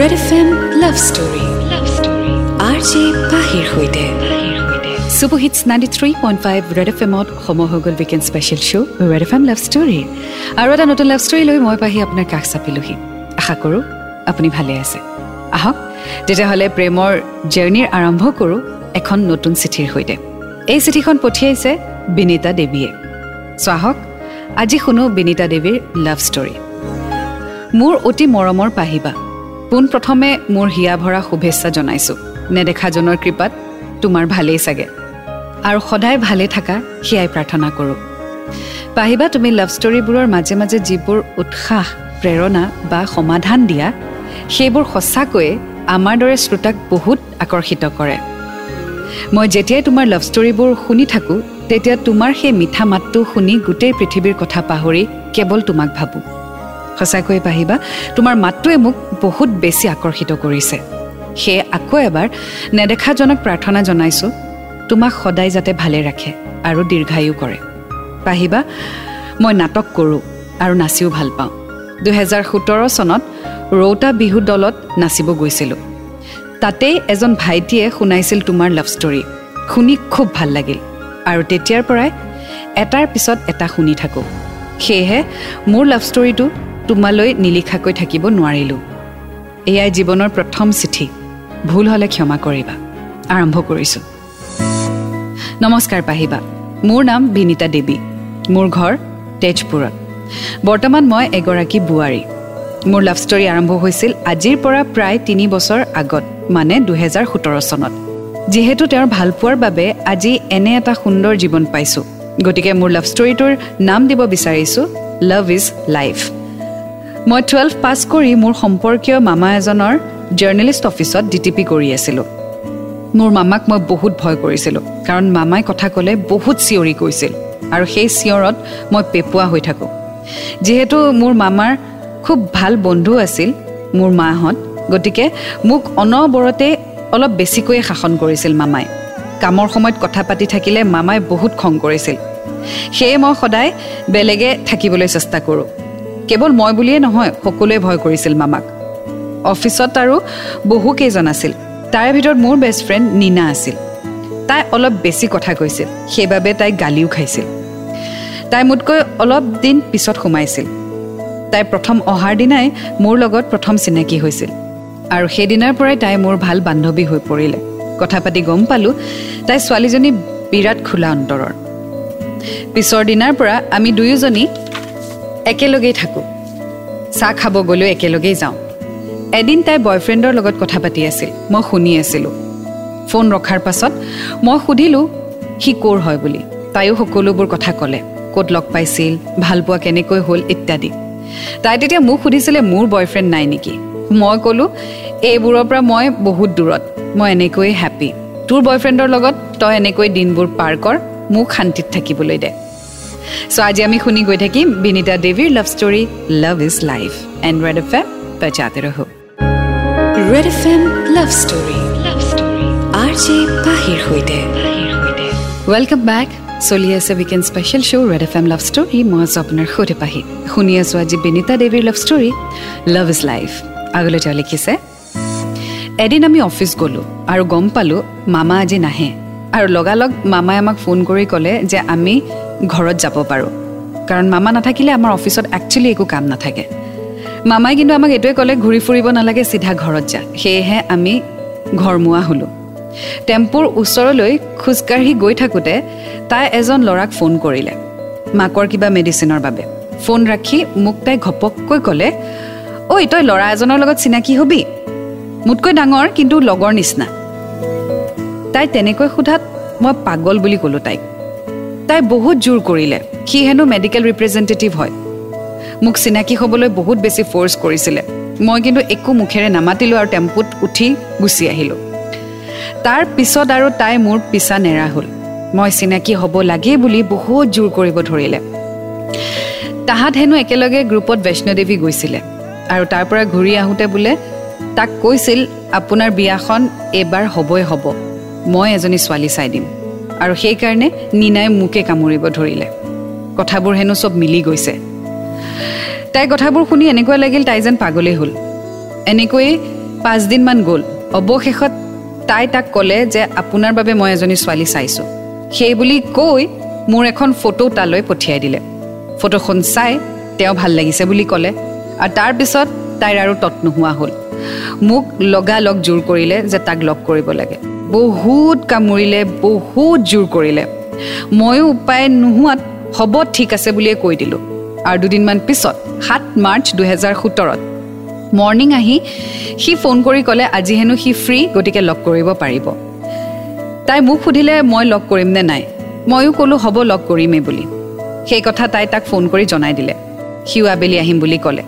Red F M love story love story R J পাহিৰ সৈতে super hits ninety three point five red F এমত সময় হৈ গ'ল weekend special show' red F M love story আৰু এটা নতুন লাভ ষ্টৰী লৈ মই পাহি আপোনাৰ কাষ চাপিলোহি। আশা কৰোঁ আপুনি ভালে আছে। আহক তেতিয়াহ'লে প্ৰেমৰ জাৰ্ণিৰ আৰম্ভ কৰোঁ এখন নতুন চিঠিৰ সৈতে। এই চিঠিখন পঠিয়াইছে বিনীতা দেৱীয়ে। চ' আহক আজি শুনো বিনীতা দেৱীৰ লাভ ষ্টৰী মোৰ অতি মৰমৰ পাহিবা। পোনপ্ৰথমে মোৰ হিয়া ভৰা শুভেচ্ছা জনাইছোঁ। নেদেখাজনৰ কৃপাত তোমাৰ ভালেই চাগে। আৰু সদায় ভালে থাকা সেয়াই প্ৰাৰ্থনা কৰোঁ। পাহিবা তুমি লাভ ষ্টৰীবোৰৰ মাজে মাজে যিবোৰ উৎসাহ প্ৰেৰণা বা সমাধান দিয়া সেইবোৰ সঁচাকৈয়ে আমাৰ দৰে শ্ৰোতাক বহুত আকৰ্ষিত কৰে। মই যেতিয়াই তোমাৰ লাভ ষ্টৰীবোৰ শুনি থাকোঁ তেতিয়া তোমাৰ সেই মিঠা মাতটো শুনি গোটেই পৃথিৱীৰ কথা পাহৰি কেৱল তোমাক ভাবোঁ। সঁচাকৈয়ে পাহিবা তোমাৰ মাতটোৱে মোক বহুত বেছি আকৰ্ষিত কৰিছে। সেয়ে আকৌ এবাৰ নেদেখাজনক প্ৰাৰ্থনা জনাইছোঁ তোমাক সদায় যাতে ভালে ৰাখে আৰু দীৰ্ঘায়ু কৰে। পাহিবা মই নাটক কৰোঁ আৰু নাচিও ভাল পাওঁ। দুহেজাৰ সোতৰ চনত ৰৌতা বিহু দলত নাচিব গৈছিলোঁ। তাতেই এজন ভাইটিয়ে শুনাইছিল তোমাৰ লাভ ষ্টৰী শুনি খুব ভাল লাগিল আৰু তেতিয়াৰ পৰাই এটাৰ পিছত এটা শুনি থাকোঁ। সেয়েহে মোৰ লাভ ষ্টৰীটো তোমালৈ নিলিখাকৈ থাকিব নোৱাৰিলোঁ। এয়াই জীৱনৰ প্ৰথম চিঠি। ভুল হ'লে ক্ষমা কৰিবা। আৰম্ভ কৰিছোঁ। নমস্কাৰ পাহিবা। মোৰ নাম বিনীতা দেৱী। মোৰ ঘৰ তেজপুৰত। বৰ্তমান মই এগৰাকী বোৱাৰী। মোৰ লাভ ষ্টৰী আৰম্ভ হৈছিল আজিৰ পৰা প্ৰায় তিনি বছৰ আগত মানে দুহেজাৰ সোতৰ চনত। যিহেতু তেওঁৰ ভালপোৱাৰ বাবে আজি এনে এটা সুন্দৰ জীৱন পাইছোঁ। গতিকে মোৰ লাভ ষ্টৰীটোৰ নাম দিব বিচাৰিছোঁ লাভ ইজ লাইফ মই টুৱেলভ পাছ কৰি মোৰ সম্পৰ্কীয় মামা এজনৰ জাৰ্নেলিষ্ট অফিচত ডি টি পি কৰি আছিলোঁ। মোৰ মামাক মই বহুত ভয় কৰিছিলোঁ কাৰণ মামাই কথা ক'লে বহুত চিঞৰি কৈছিল আৰু সেই চিঞৰত মই পেপুৱা হৈ থাকোঁ। যিহেতু মোৰ মামাৰ খুব ভাল বন্ধু আছিল মোৰ মাহঁত গতিকে মোক অনবৰতে অলপ বেছিকৈয়ে শাসন কৰিছিল মামাই। কামৰ সময়ত কথা পাতি থাকিলে মামাই বহুত খং কৰিছিল। সেয়ে মই সদায় বেলেগে থাকিবলৈ চেষ্টা কৰোঁ। কেৱল মই বুলিয়েই নহয় সকলোৱে ভয় কৰিছিল মামাক। অফিচত আৰু বহুকেইজন আছিল। তাৰে ভিতৰত মোৰ বেষ্ট ফ্ৰেণ্ড নীনা আছিল। তাই অলপ বেছি কথা কৈছিল। সেইবাবে তাই গালিও খাইছিল। তাই মোতকৈ অলপ দিন পিছত সোমাইছিল। তাই প্ৰথম অহাৰ দিনাই মোৰ লগত প্ৰথম চিনাকি হৈছিল। আৰু সেইদিনাৰ পৰাই তাই মোৰ ভাল বান্ধৱী হৈ পৰিলে। কথা পাতি গম পালোঁ তাই ছোৱালীজনী বিৰাট খোলা অন্তৰৰ। পিছৰ দিনাৰ পৰা আমি দুয়োজনী একেলগেই থাকোঁ। চাহ খাব গ'লেও একেলগেই যাওঁ। এদিন তাই বয়ফ্ৰেণ্ডৰ লগত কথা পাতি আছিল মই শুনি আছিলোঁ। ফোন ৰখাৰ পাছত মই সুধিলোঁ সি ক'ৰ হয় বুলি? তাইও সকলোবোৰ কথা ক'লে ক'ত লগ পাইছিল ভালপোৱা কেনেকৈ হ'ল ইত্যাদি। তাই তেতিয়া মোক সুধিছিলে মোৰ বয়ফ্ৰেণ্ড নাই নেকি? মই ক'লোঁ এইবোৰৰ পৰা মই বহুত দূৰত মই এনেকৈয়ে হেপ্পী তোৰ বয়ফ্ৰেণ্ডৰ লগত তই এনেকৈ দিনবোৰ পাৰ কৰ মোক শান্তিত থাকিবলৈ দে। চ' আজি আমি শুনি গৈ থাকিম বিনীতা দেৱীৰ love story love is life and red F M বজাতে ৰহো red F M love story love story R J পাহিৰ সৈতে ৱেলকাম বেক চলি আছে weekend special show' red F M love story মই আছোঁ আপোনাৰ সৈতে পাহি শুনি আছোঁ আজি বিনীতা দেৱীৰ love story love is life আগলৈ তেওঁ লিখিছে এদিন আমি অফিচ গ'লোঁ আৰু গম পালোঁ মামা আজি নাহে আৰু লগালগ মামাই আমাক ফোন কৰি ক'লে যে আমি ঘৰত যাব পাৰোঁ। কাৰণ মামা নাথাকিলে আমাৰ অফিচত একচুৱেলি একো কাম নাথাকে। মামাই কিন্তু আমাক এইটোৱে ক'লে ঘূৰি ফুৰিব নালাগে চিধা ঘৰত যা। সেয়েহে আমি ঘৰমুৱা হ'লোঁ। টেম্পুৰ ওচৰলৈ খোজকাঢ়ি গৈ থাকোঁতে তাই এজন ল'ৰাক ফোন কৰিলে। মাকৰ কিবা মেডিচিনৰ বাবে। ফোন ৰাখি মোক তাই ঘপককৈ ক'লে ঐ তই ল'ৰা এজনৰ লগত চিনাকি হবি? মোতকৈ ডাঙৰ কিন্তু লগৰ নিচিনা। তাই তেনেকৈ সোধাত মই পাগল বুলি ক'লোঁ তাইক। তাই বহুত জোৰ কৰিলে। সি হেনো মেডিকেল ৰিপ্ৰেজেণ্টেটিভ হয়। মোক চিনাকি হ'বলৈ বহুত বেছি ফ'ৰ্চ কৰিছিলে। মই কিন্তু একো মুখেৰে নামাতিলোঁ আৰু টেম্পুত উঠি গুচি আহিলোঁ। তাৰ পিছত আৰু তাই মোৰ পিছা নেৰা হ'ল। মই চিনাকি হ'ব লাগেই বুলি বহুত জোৰ কৰিব ধৰিলে। তাহাঁত হেনো একেলগে গ্ৰুপত বৈষ্ণদেৱী গৈছিলে। আৰু তাৰ পৰা ঘূৰি আহোঁতে বোলে তাক কৈছিল আপোনাৰ বিয়াখন এইবাৰ হ'বই হ'ব। মই এজনী ছোৱালী চাই দিম। আৰু সেইকাৰণে নীনাই মোকে কামুৰিব ধৰিলে। কথাবোৰ হেনো চব মিলি গৈছে। তাইৰ কথাবোৰ শুনি এনেকুৱা লাগিল তাই যেন পাগলেই হ'ল। এনেকৈয়ে পাঁচদিনমান গ'ল। অৱশেষত তাই তাক ক'লে যে আপোনাৰ বাবে মই এজনী ছোৱালী চাইছোঁ। সেই বুলি কৈ মোৰ এখন ফটো তালৈ পঠিয়াই দিলে। ফটোখন চাই তেওঁ ভাল লাগিছে বুলি ক'লে। আৰু তাৰপিছত তাইৰ আৰু তত নোহোৱা হ'ল। মোক লগালগ জোৰ কৰিলে যে তাক লগ কৰিব লাগে। বহুত কামুৰিলে বহুত জোৰ কৰিলে। ময়ো উপায় নোহোৱাত হ'ব ঠিক আছে বুলিয়ে কৈ দিলোঁ। আৰু দুদিনমান পিছত সাত মাৰ্চ দুহেজাৰ সোতৰত মৰ্ণিং আহি সি ফোন কৰি ক'লে আজি হেনো সি ফ্ৰী গতিকে লগ কৰিব পাৰিব। তাই মোক সুধিলে মই লগ কৰিম নে নাই? ময়ো ক'লোঁ হ'ব লগ কৰিমেই বুলি। সেই কথা তাই তাক ফোন কৰি জনাই দিলে। সিও আবেলি আহিম বুলি ক'লে।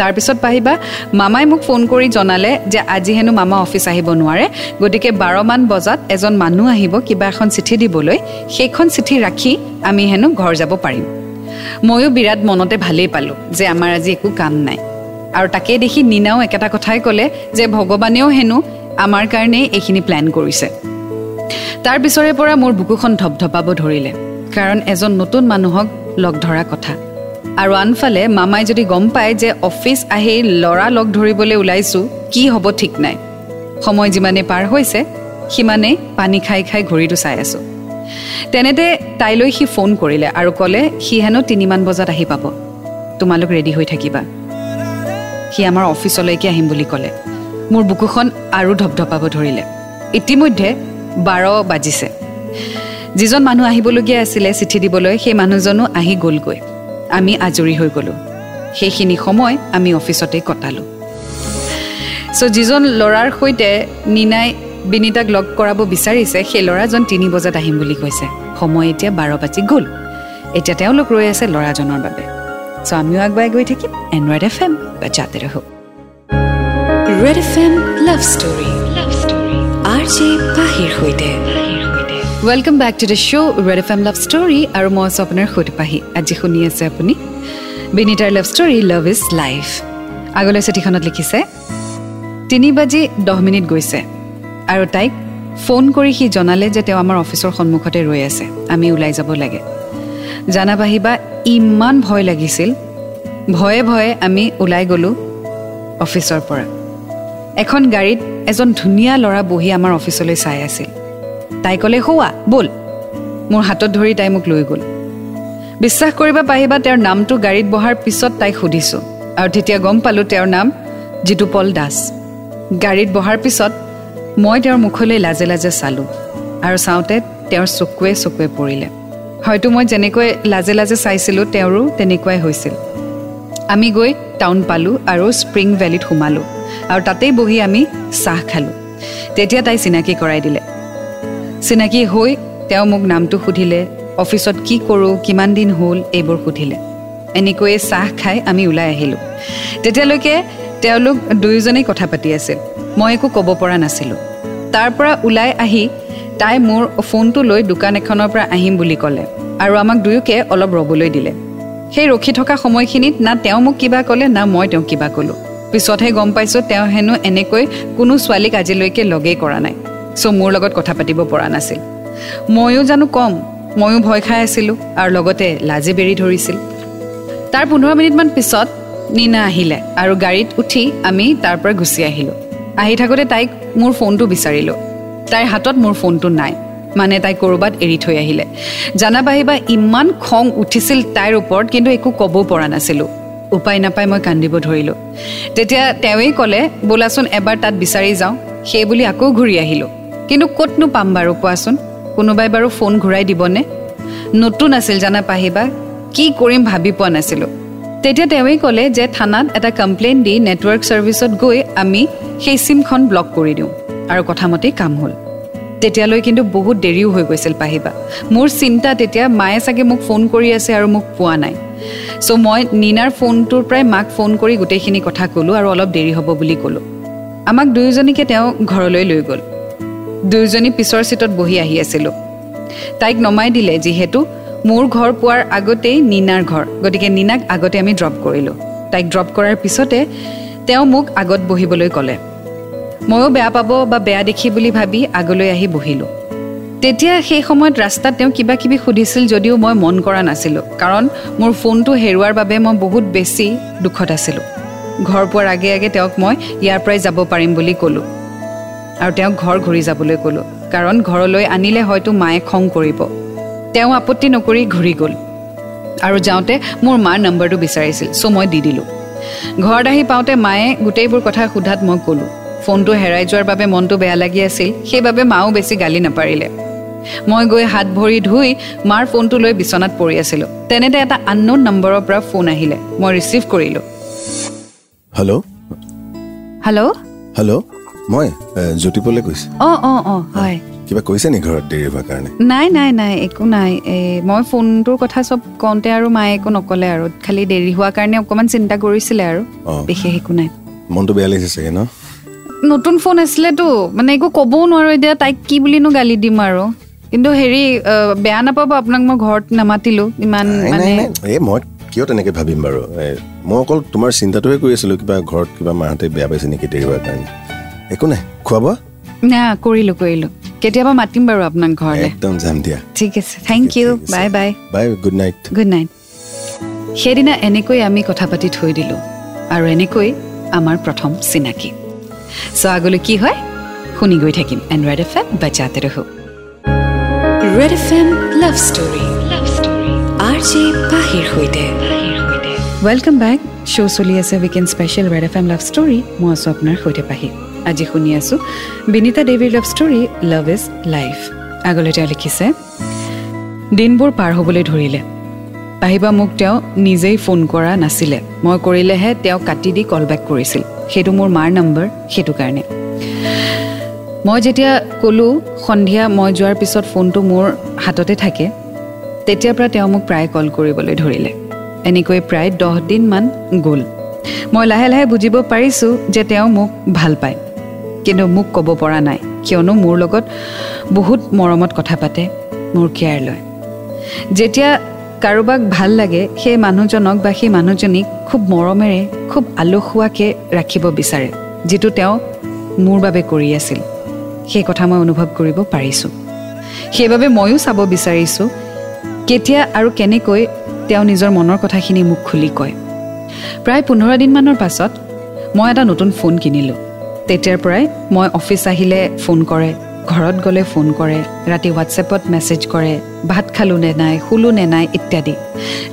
তাৰপিছত পাহিবা মামাই মোক ফোন কৰি জনালে যে আজি হেনো মামা অফিচ আহিব নোৱাৰে গতিকে বাৰমান বজাত এজন মানুহ আহিব কিবা এখন চিঠি দিবলৈ সেইখন চিঠি ৰাখি আমি হেনো ঘৰ যাব পাৰিম। ময়ো বিৰাট মনতে ভালেই পালোঁ যে আমাৰ আজি একো কাম নাই। আৰু তাকে দেখি নীনাও একেটা কথাই ক'লে যে ভগৱানেও হেনো আমাৰ কাৰণেই এইখিনি প্লেন কৰিছে। তাৰ পিছৰে পৰা মোৰ বুকুখন ধপধপাব ধৰিলে কাৰণ এজন নতুন মানুহক লগ ধৰা কথা। আৰু আনফালে মামাই যদি গম পায় যে অফিচ আহি ল'ৰা লগ ধৰিবলৈ ওলাইছোঁ কি হ'ব ঠিক নাই। সময় যিমানেই পাৰ হৈছে সিমানেই পানী খাই খাই ঘড়ীটো চাই আছোঁ। তেনেতে তাইলৈ সি ফোন কৰিলে আৰু ক'লে সি হেনো তিনিমান বজাত আহি পাব। তোমালোক ৰেডি হৈ থাকিবা। সি আমাৰ অফিচলৈকে আহিম বুলি ক'লে। মোৰ বুকুখন আৰু ধপধপাব ধৰিলে। ইতিমধ্যে বাৰ বাজিছে। যিজন মানুহ আহিবলগীয়া আছিলে চিঠি দিবলৈ সেই মানুহজনো আহি গ'লগৈ। আমি আজৰি হৈ গ'লোঁ। সেইখিনি সময় আমি অফিচতেই কটালোঁ। চ' যিজন ল'ৰাৰ সৈতে নীনাই বিনীতাক লগ কৰাব বিচাৰিছে সেই ল'ৰাজন তিনি বজাত আহিম বুলি কৈছে। সময় এতিয়া বাৰ বাজি গ'ল। এতিয়া তেওঁলোক ৰৈ আছে ল'ৰাজনৰ বাবে। চ' আমিও আগুৱাই গৈ থাকিম এণ্ড্ৰইড এফ এম বা ৰহো red F M love story. Love story R J পাহিৰ সৈতে। Welcome back to the show' red F M love story আৰু মই আছোঁ আপোনাৰ সৈতে পাহি আজি শুনি আছে আপুনি? বিনীতাৰ love story love is life আগলৈ চিঠিখনত লিখিছে তিনি বাজি দহ মিনিট গৈছে আৰু তাইক ফোন কৰি সি জনালে যে তেওঁ আমাৰ অফিচৰ সন্মুখতে ৰৈ আছে। আমি ওলাই যাব লাগে। জানা বাহিবা ইমান ভয় লাগিছিল। ভয়ে ভয়ে আমি ওলাই গ'লোঁ অফিচৰ পৰা। এখন গাড়ীত এজন ধুনীয়া ল'ৰা বহি আমাৰ অফিচলৈ চাই আছিল। তাই ক'লে সৌৱা ব'ল। মোৰ হাতত ধৰি তাই মোক লৈ গ'ল। বিশ্বাস কৰিব পাৰিবা তেওঁৰ নামটো গাড়ীত বহাৰ পিছত তাইক সুধিছোঁ। আৰু তেতিয়া গম পালোঁ তেওঁৰ নাম জিতুপল দাস। গাড়ীত বহাৰ পিছত মই তেওঁৰ মুখলৈ লাজে লাজে চালোঁ আৰু চাওঁতে তেওঁৰ চকুৱে চকুৱে পৰিলে। হয়তো মই যেনেকৈ লাজে লাজে চাইছিলোঁ তেওঁৰো তেনেকুৱাই হৈছিল। আমি গৈ টাউন পালোঁ আৰু স্প্ৰিং ভেলীত সোমালোঁ আৰু তাতেই বহি আমি চাহ খালোঁ। তেতিয়া তাই চিনাকি কৰাই দিলে। চিনাকি হৈ তেওঁ মোক নামটো সুধিলে অফিচত কি কৰোঁ কিমান দিন হ'ল? এইবোৰ সুধিলে। এনেকৈয়ে চাহ খাই আমি ওলাই আহিলোঁ। তেতিয়ালৈকে তেওঁলোক দুয়োজনেই কথা পাতি আছিল। মই একো ক'ব পৰা নাছিলোঁ। তাৰ পৰা ওলাই আহি তাই মোৰ ফোনটো লৈ দোকান এখনৰ পৰা আহিম বুলি ক'লে আৰু আমাক দুয়োকে অলপ ৰ'বলৈ দিলে। সেই ৰখি থকা সময়খিনিত না তেওঁ মোক কিবা ক'লে না মই তেওঁক কিবা ক'লোঁ। পিছতহে গম পাইছোঁ তেওঁ হেনো এনেকৈ কোনো ছোৱালীক আজিলৈকে লগেই কৰা নাই। চ' মোৰ লগত কথা পাতিব পৰা নাছিল। ময়ো জানো কম ময়ো ভয় খাই আছিলোঁ আৰু লগতে লাজে বেৰি ধৰিছিল। তাৰ পোন্ধৰ মিনিটমান পিছত নীনা আহিলে আৰু গাড়ীত উঠি আমি তাৰ পৰা গুচি আহিলোঁ। আহি থাকোঁতে তাইক মোৰ ফোনটো বিচাৰিলোঁ। তাইৰ হাতত মোৰ ফোনটো নাই মানে তাই ক'ৰবাত এৰি থৈ আহিলে। জানা বাহিবা ইমান খং উঠিছিল তাইৰ ওপৰত কিন্তু একো ক'বও পৰা নাছিলোঁ। উপায় নাপাই মই কান্দিব ধৰিলোঁ। তেতিয়া তেওঁৱেই ক'লে বোলাচোন এবাৰ তাত বিচাৰি যাওঁ। সেই বুলি আকৌ ঘূৰি আহিলোঁ। কিন্তু ক'তনো পাম বাৰু কোৱাচোন? কোনোবাই বাৰু ফোন ঘূৰাই দিবনে? নতুন আছিল জানা পাহিবা। কি কৰিম ভাবি পোৱা নাছিলোঁ। তেতিয়া তেওঁৱেই ক'লে যে থানাত এটা কমপ্লেইন দি নেটৱৰ্ক ছাৰ্ভিচত গৈ আমি সেই চিমখন ব্লক কৰি দিওঁ। আৰু কথামতেই কাম হ'ল। তেতিয়ালৈ কিন্তু বহুত দেৰিও হৈ গৈছিল পাহিবা। মোৰ চিন্তা তেতিয়া মায়ে চাগে মোক ফোন কৰি আছে আৰু মোক পোৱা নাই। চ' মই নীনাৰ ফোনটোৰ পৰাই মাক ফোন কৰি গোটেইখিনি কথা ক'লোঁ আৰু অলপ দেৰি হ'ব বুলি ক'লোঁ। আমাক দুয়োজনীকে তেওঁ ঘৰলৈ লৈ গ'ল। দুয়োজনী পিছৰ ছিটত বহি আহি আছিলোঁ। তাইক নমাই দিলে যিহেতু মোৰ ঘৰ পোৱাৰ আগতেই নীনাৰ ঘৰ গতিকে নীনাক আগতে আমি ড্ৰপ কৰিলোঁ। তাইক ড্ৰপ কৰাৰ পিছতে তেওঁ মোক আগত বহিবলৈ ক'লে। ময়ো বেয়া পাব বা বেয়া দেখি বুলি ভাবি আগলৈ আহি বহিলোঁ। তেতিয়া সেই সময়ত ৰাস্তাত তেওঁ কিবা কিবি সুধিছিল যদিও মই মন কৰা নাছিলোঁ কাৰণ মোৰ ফোনটো হেৰুৱাৰ বাবে মই বহুত বেছি দুখত আছিলোঁ। ঘৰ পোৱাৰ আগে আগে তেওঁক মই ইয়াৰ পৰাই যাব পাৰিম বুলি ক'লোঁ। আৰু তেওঁক ঘৰ ঘূৰি যাবলৈ ক'লোঁ। কাৰণ ঘৰলৈ আনিলে হয়তো মায়ে খং কৰিব। তেওঁ আপত্তি নকৰি ঘূৰি গ'ল। আৰু যাওঁতে মোৰ মাৰ নম্বৰটো বিচাৰিছিল চ' মই দি দিলোঁ। ঘৰত আহি পাওঁতে মায়ে গোটেইবোৰ কথা সোধাত মই ক'লোঁ। ফোনটো হেৰাই যোৱাৰ বাবে মনটো বেয়া লাগি আছিল সেইবাবে মাও বেছি গালি নাপাৰিলে। মই গৈ হাত ভৰি ধুই মাৰ ফোনটো লৈ বিচনাত পৰি আছিলোঁ। তেনেতে এটা আননোন নম্বৰৰ পৰা ফোন আহিলে। মই ৰিচিভ কৰিলোঁ। হেল্ল' হেল্ল' হেল্ল' মই জ্যোতিপলে কৈছোঁ। অঁ অঁ অঁ হয়। কিবা কৈছে নেকি ঘৰত দেৰি হোৱাৰ কাৰণে? নাই নাই নাই একো নাই। মই ফোনটোৰ কথা চব কওঁতে আৰু মায়ে একো নক'লে আৰু। খালি দেৰি হোৱাৰ কাৰণে অকণমান চিন্তা কৰিছিলে আৰু বিশেষ একো নাই। মনটো বেয়া লাগিছে চাগে ন? নতুন ফোন আছিলেতো মানে একো ক'বও নোৱাৰো এতিয়া তাইক কি বুলিনো গালি দিম আৰু। কিন্তু হেৰি বেয়া নাপাব আপোনাক মই ঘৰত নামাতিলো। ইমান মানে। এই মই কিয় তেনেকৈ ভাবিম বাৰু? মই অকল তোমাৰ চিন্তাটোহে কৰি আছিলোঁ কিবা ঘৰত কিবা মাহঁতে বেয়া পাইছে নেকি দেৰি হোৱাৰ কাৰণে। একো নাই? খোৱা বোৱা না কৰিলো কৰিলো। কেতিয়াবা মাতিম বাৰু আপোনাক ঘৰলৈ। একদম যাম দিয়া। ঠিক আছে thank you. Bye bye bye good night good night সেইদিনা এনেকৈ আমি কথা পাতি থৈ দিলোঁ। আৰু এনেকৈ আমাৰ প্ৰথম চিনাকি। চ' আগলৈ কি হয়? শুনি গৈ থাকিম এণ্ড ৰেড এফ এম বাজাতে ৰহো। Red F M love story love story R J পাহিৰ সৈতে। ৱেলকাম বেক শ্ব' চলি আছে weekend special red F M love story মই আছোঁ আপোনাৰ সৈতে পাহি। আজি শুনি আছোঁ। বিনীতা দেৱীৰ love story love is life আগলৈ তেওঁ লিখিছে দিনবোৰ পাৰ হ'বলৈ ধৰিলে। পাহিবা মোক তেওঁ নিজেই ফোন কৰা নাছিলে। মই কৰিলেহে তেওঁ কাটি দি কল বেক কৰিছিল। সেইটো মোৰ মাৰ নম্বৰ সেইটো কাৰণে। মই যেতিয়া ক'লোঁ সন্ধিয়া মই যোৱাৰ পিছত ফোনটো মোৰ হাততে থাকে। তেতিয়াৰ পৰা তেওঁ মোক প্ৰায় কল কৰিবলৈ ধৰিলে। এনেকৈ প্ৰায় দহ দিনমান গ'ল। মই লাহে লাহে বুজিব পাৰিছোঁ যে তেওঁ মোক ভাল পায়। কিন্তু মোক ক'ব পৰা নাই। কিয়নো মোৰ লগত বহুত মৰমত কথা পাতে মোৰ কেয়াৰ লয়। যেতিয়া কাৰোবাক ভাল লাগে সেই মানুহজনক বা সেই মানুহজনীক খুব মৰমেৰে খুব আলসুৱাকৈ ৰাখিব বিচাৰে যিটো তেওঁ মোৰ বাবে কৰি আছিল। সেই কথা মই অনুভৱ কৰিব পাৰিছোঁ। সেইবাবে ময়ো চাব বিচাৰিছোঁ কেতিয়া আৰু কেনেকৈ তেওঁ নিজৰ মনৰ কথাখিনি মোক খুলি কয়। প্ৰায় পোন্ধৰ দিনমানৰ পাছত মই এটা নতুন ফোন কিনিলোঁ। তেতিয়াৰ পৰাই মই অফিচ আহিলে ফোন কৰে ঘৰত গ'লে ফোন কৰে ৰাতি হোৱাটছএপত মেছেজ কৰে ভাত খালোঁ নে নাই শুলোঁ নে নাই ইত্যাদি।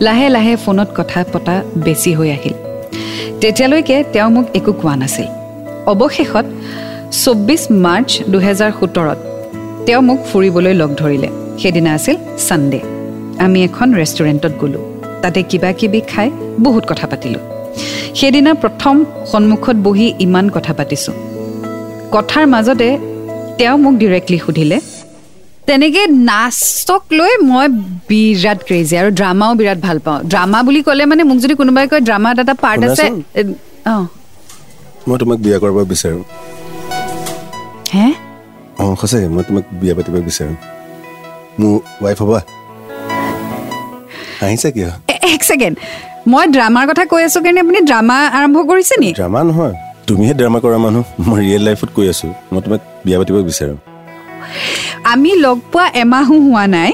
লাহে লাহে ফোনত কথা পতা বেছি হৈ আহিল। তেতিয়ালৈকে তেওঁ মোক একো কোৱা নাছিল। অৱশেষত চৌব্বিছ মাৰ্চ দুহেজাৰ সোতৰত তেওঁ মোক ফুৰিবলৈ লগ ধৰিলে। সেইদিনা আছিল ছানডে। আমি এখন ৰেষ্টুৰেণ্টত গ'লোঁ। তাতে কিবা কিবি খাই বহুত কথা পাতিলোঁ। সেইদিনা প্ৰথম সন্মুখত বহি ইমান কথা পাতিছোঁ। কথাৰ মাজতে তেওঁ মোক ডিৰেক্টলি সুধিলে তেনেকৈ নাচক লৈ মই বিৰাট ক্ৰেজি আৰু ড্ৰামাও বিৰাট ভাল পাওঁ। ড্ৰামা বুলি ক'লে মানে মোক যদি কোনোবাই কয় ড্ৰামাত এটা পাৰ্ট আছে। অঁ। মই তোমাক বিয়া কৰাব বিচাৰোঁ। হে? অঁ সঁচাকৈ মই তোমাক বিয়া পাতিব বিচাৰোঁ। মোৰ ৱাইফ হ'বা। হাঁহিছা কিয়? এক ছেকেণ্ড মই ড্ৰামাৰ কথা কৈ আছোঁ কাৰণে আপুনি ড্ৰামা আৰম্ভ কৰিছে নি? ড্ৰামা নহয়। তুমিহে ড্ৰামা কৰা মানুহ। মই ৰিয়েল লাইফত কৈ আছোঁ। মই তোমাক বিয়া পাতিব বিচাৰোঁ। আমি লগ পোৱা এমাহো হোৱা নাই।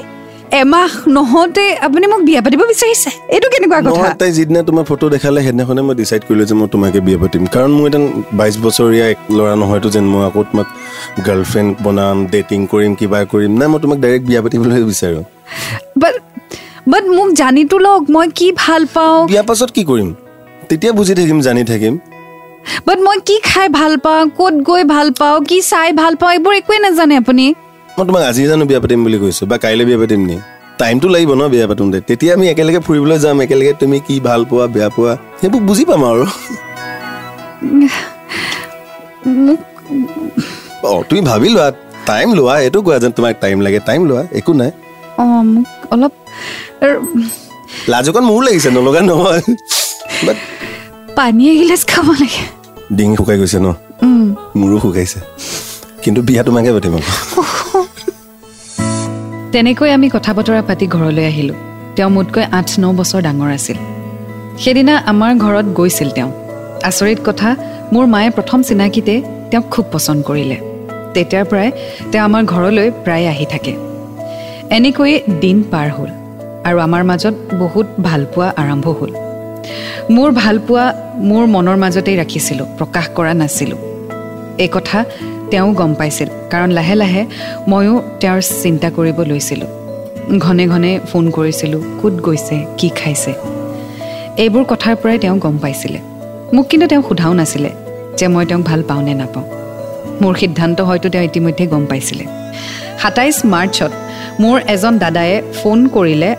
এমাহ নহওঁতে আপুনি মোক বিয়া পাতিব বিচাৰিছে? এইটো কেনেকুৱা কথা? তাই যিদিনা তোমাৰ ফটো দেখালে সেইদিনাখনে মই ডিচাইড কৰিলোঁ যে মই তোমাকে বিয়া পাতিম। কাৰণ মোৰ এটা বাইছ বছৰীয়া এক ল'ৰা নহয়তো যেন মই আকৌ তোমাক গাৰ্লফ্ৰেণ্ড বনাম ডেটিং কৰিম কিবা কৰিম। নাই মই তোমাক ডাইৰেক্ট বিয়া পাতিবলৈ বিচাৰোঁ। বাট বাট মোক জানিতো লওক মই কি ভাল পাওঁ? বিয়া পাছত কি কৰিম? তেতিয়া বুজি থাকিম জানি থাকিম। বাট মই কি খাই ভাল পাওঁ ক'ত গৈ ভাল পাওঁ কি চাই ভাল পাওঁ এইবোৰ একোৱে নাজানে আপুনি। মই তোমাক আজি জানো বিয়া পাতিম বুলি কৈছোঁ বা কাইলৈ বিয়া পাতিম নি? টাইমটো লাগিব ন বিয়া পাতোঁতে। তেতিয়া আমি একেলগে ফুৰিবলৈ যাম একেলগে তুমি কি ভাল পোৱা বেয়া পোৱা সেইবোৰ বুজি পাম আৰু। অঁ তুমি ভাবি লোৱা টাইম লোৱা এইটো কোৱা যেন তোমাক টাইম লাগে টাইম লোৱা একো নাই। অঁ মোক অলপ আৰু লাজ অকণ মোৰো লাগিছে নলগা নহয়। পানী এগিলাচ খাব লাগে। ডিঙি শুকাই গৈছে ন? মোৰো শুকাইছে। কিন্তু বিয়া তোমাকে পাতিম আকৌ। তেনেকৈ আমি কথা বতৰা পাতি ঘৰলৈ আহিলোঁ। তেওঁ মোতকৈ আঠ ন বছৰ ডাঙৰ আছিল। সেইদিনা আমাৰ ঘৰত গৈছিল তেওঁ। আচৰিত কথা মোৰ মায়ে প্ৰথম চিনাকিতে তেওঁক খুব পচন্দ কৰিলে। তেতিয়াৰ পৰাই তেওঁ আমাৰ ঘৰলৈ প্ৰায় আহি থাকে। এনেকৈয়ে দিন পাৰ হ'ল আৰু আমাৰ মাজত বহুত ভালপোৱা আৰম্ভ হ'ল। মোৰ ভালপোৱা মোৰ মনৰ মাজতেই ৰাখিছিলোঁ প্ৰকাশ কৰা নাছিলোঁ। এই কথা তেওঁ গম পাইছিল কাৰণ লাহে লাহে ময়ো তেওঁৰ চিন্তা কৰিব লৈছিলোঁ। ঘনে ঘনে ফোন কৰিছিলোঁ ক'ত গৈছে কি খাইছে। এইবোৰ কথাৰ পৰাই তেওঁ গম পাইছিলে। মোক কিন্তু তেওঁ সোধাও নাছিলে যে মই তেওঁক ভাল পাওঁ নে নাপাওঁ। মোৰ সিদ্ধান্ত হয়তো তেওঁ ইতিমধ্যে গম পাইছিলে। সাতাইছ মাৰ্চত মোৰ এজন দাদায়ে ফোন কৰিলে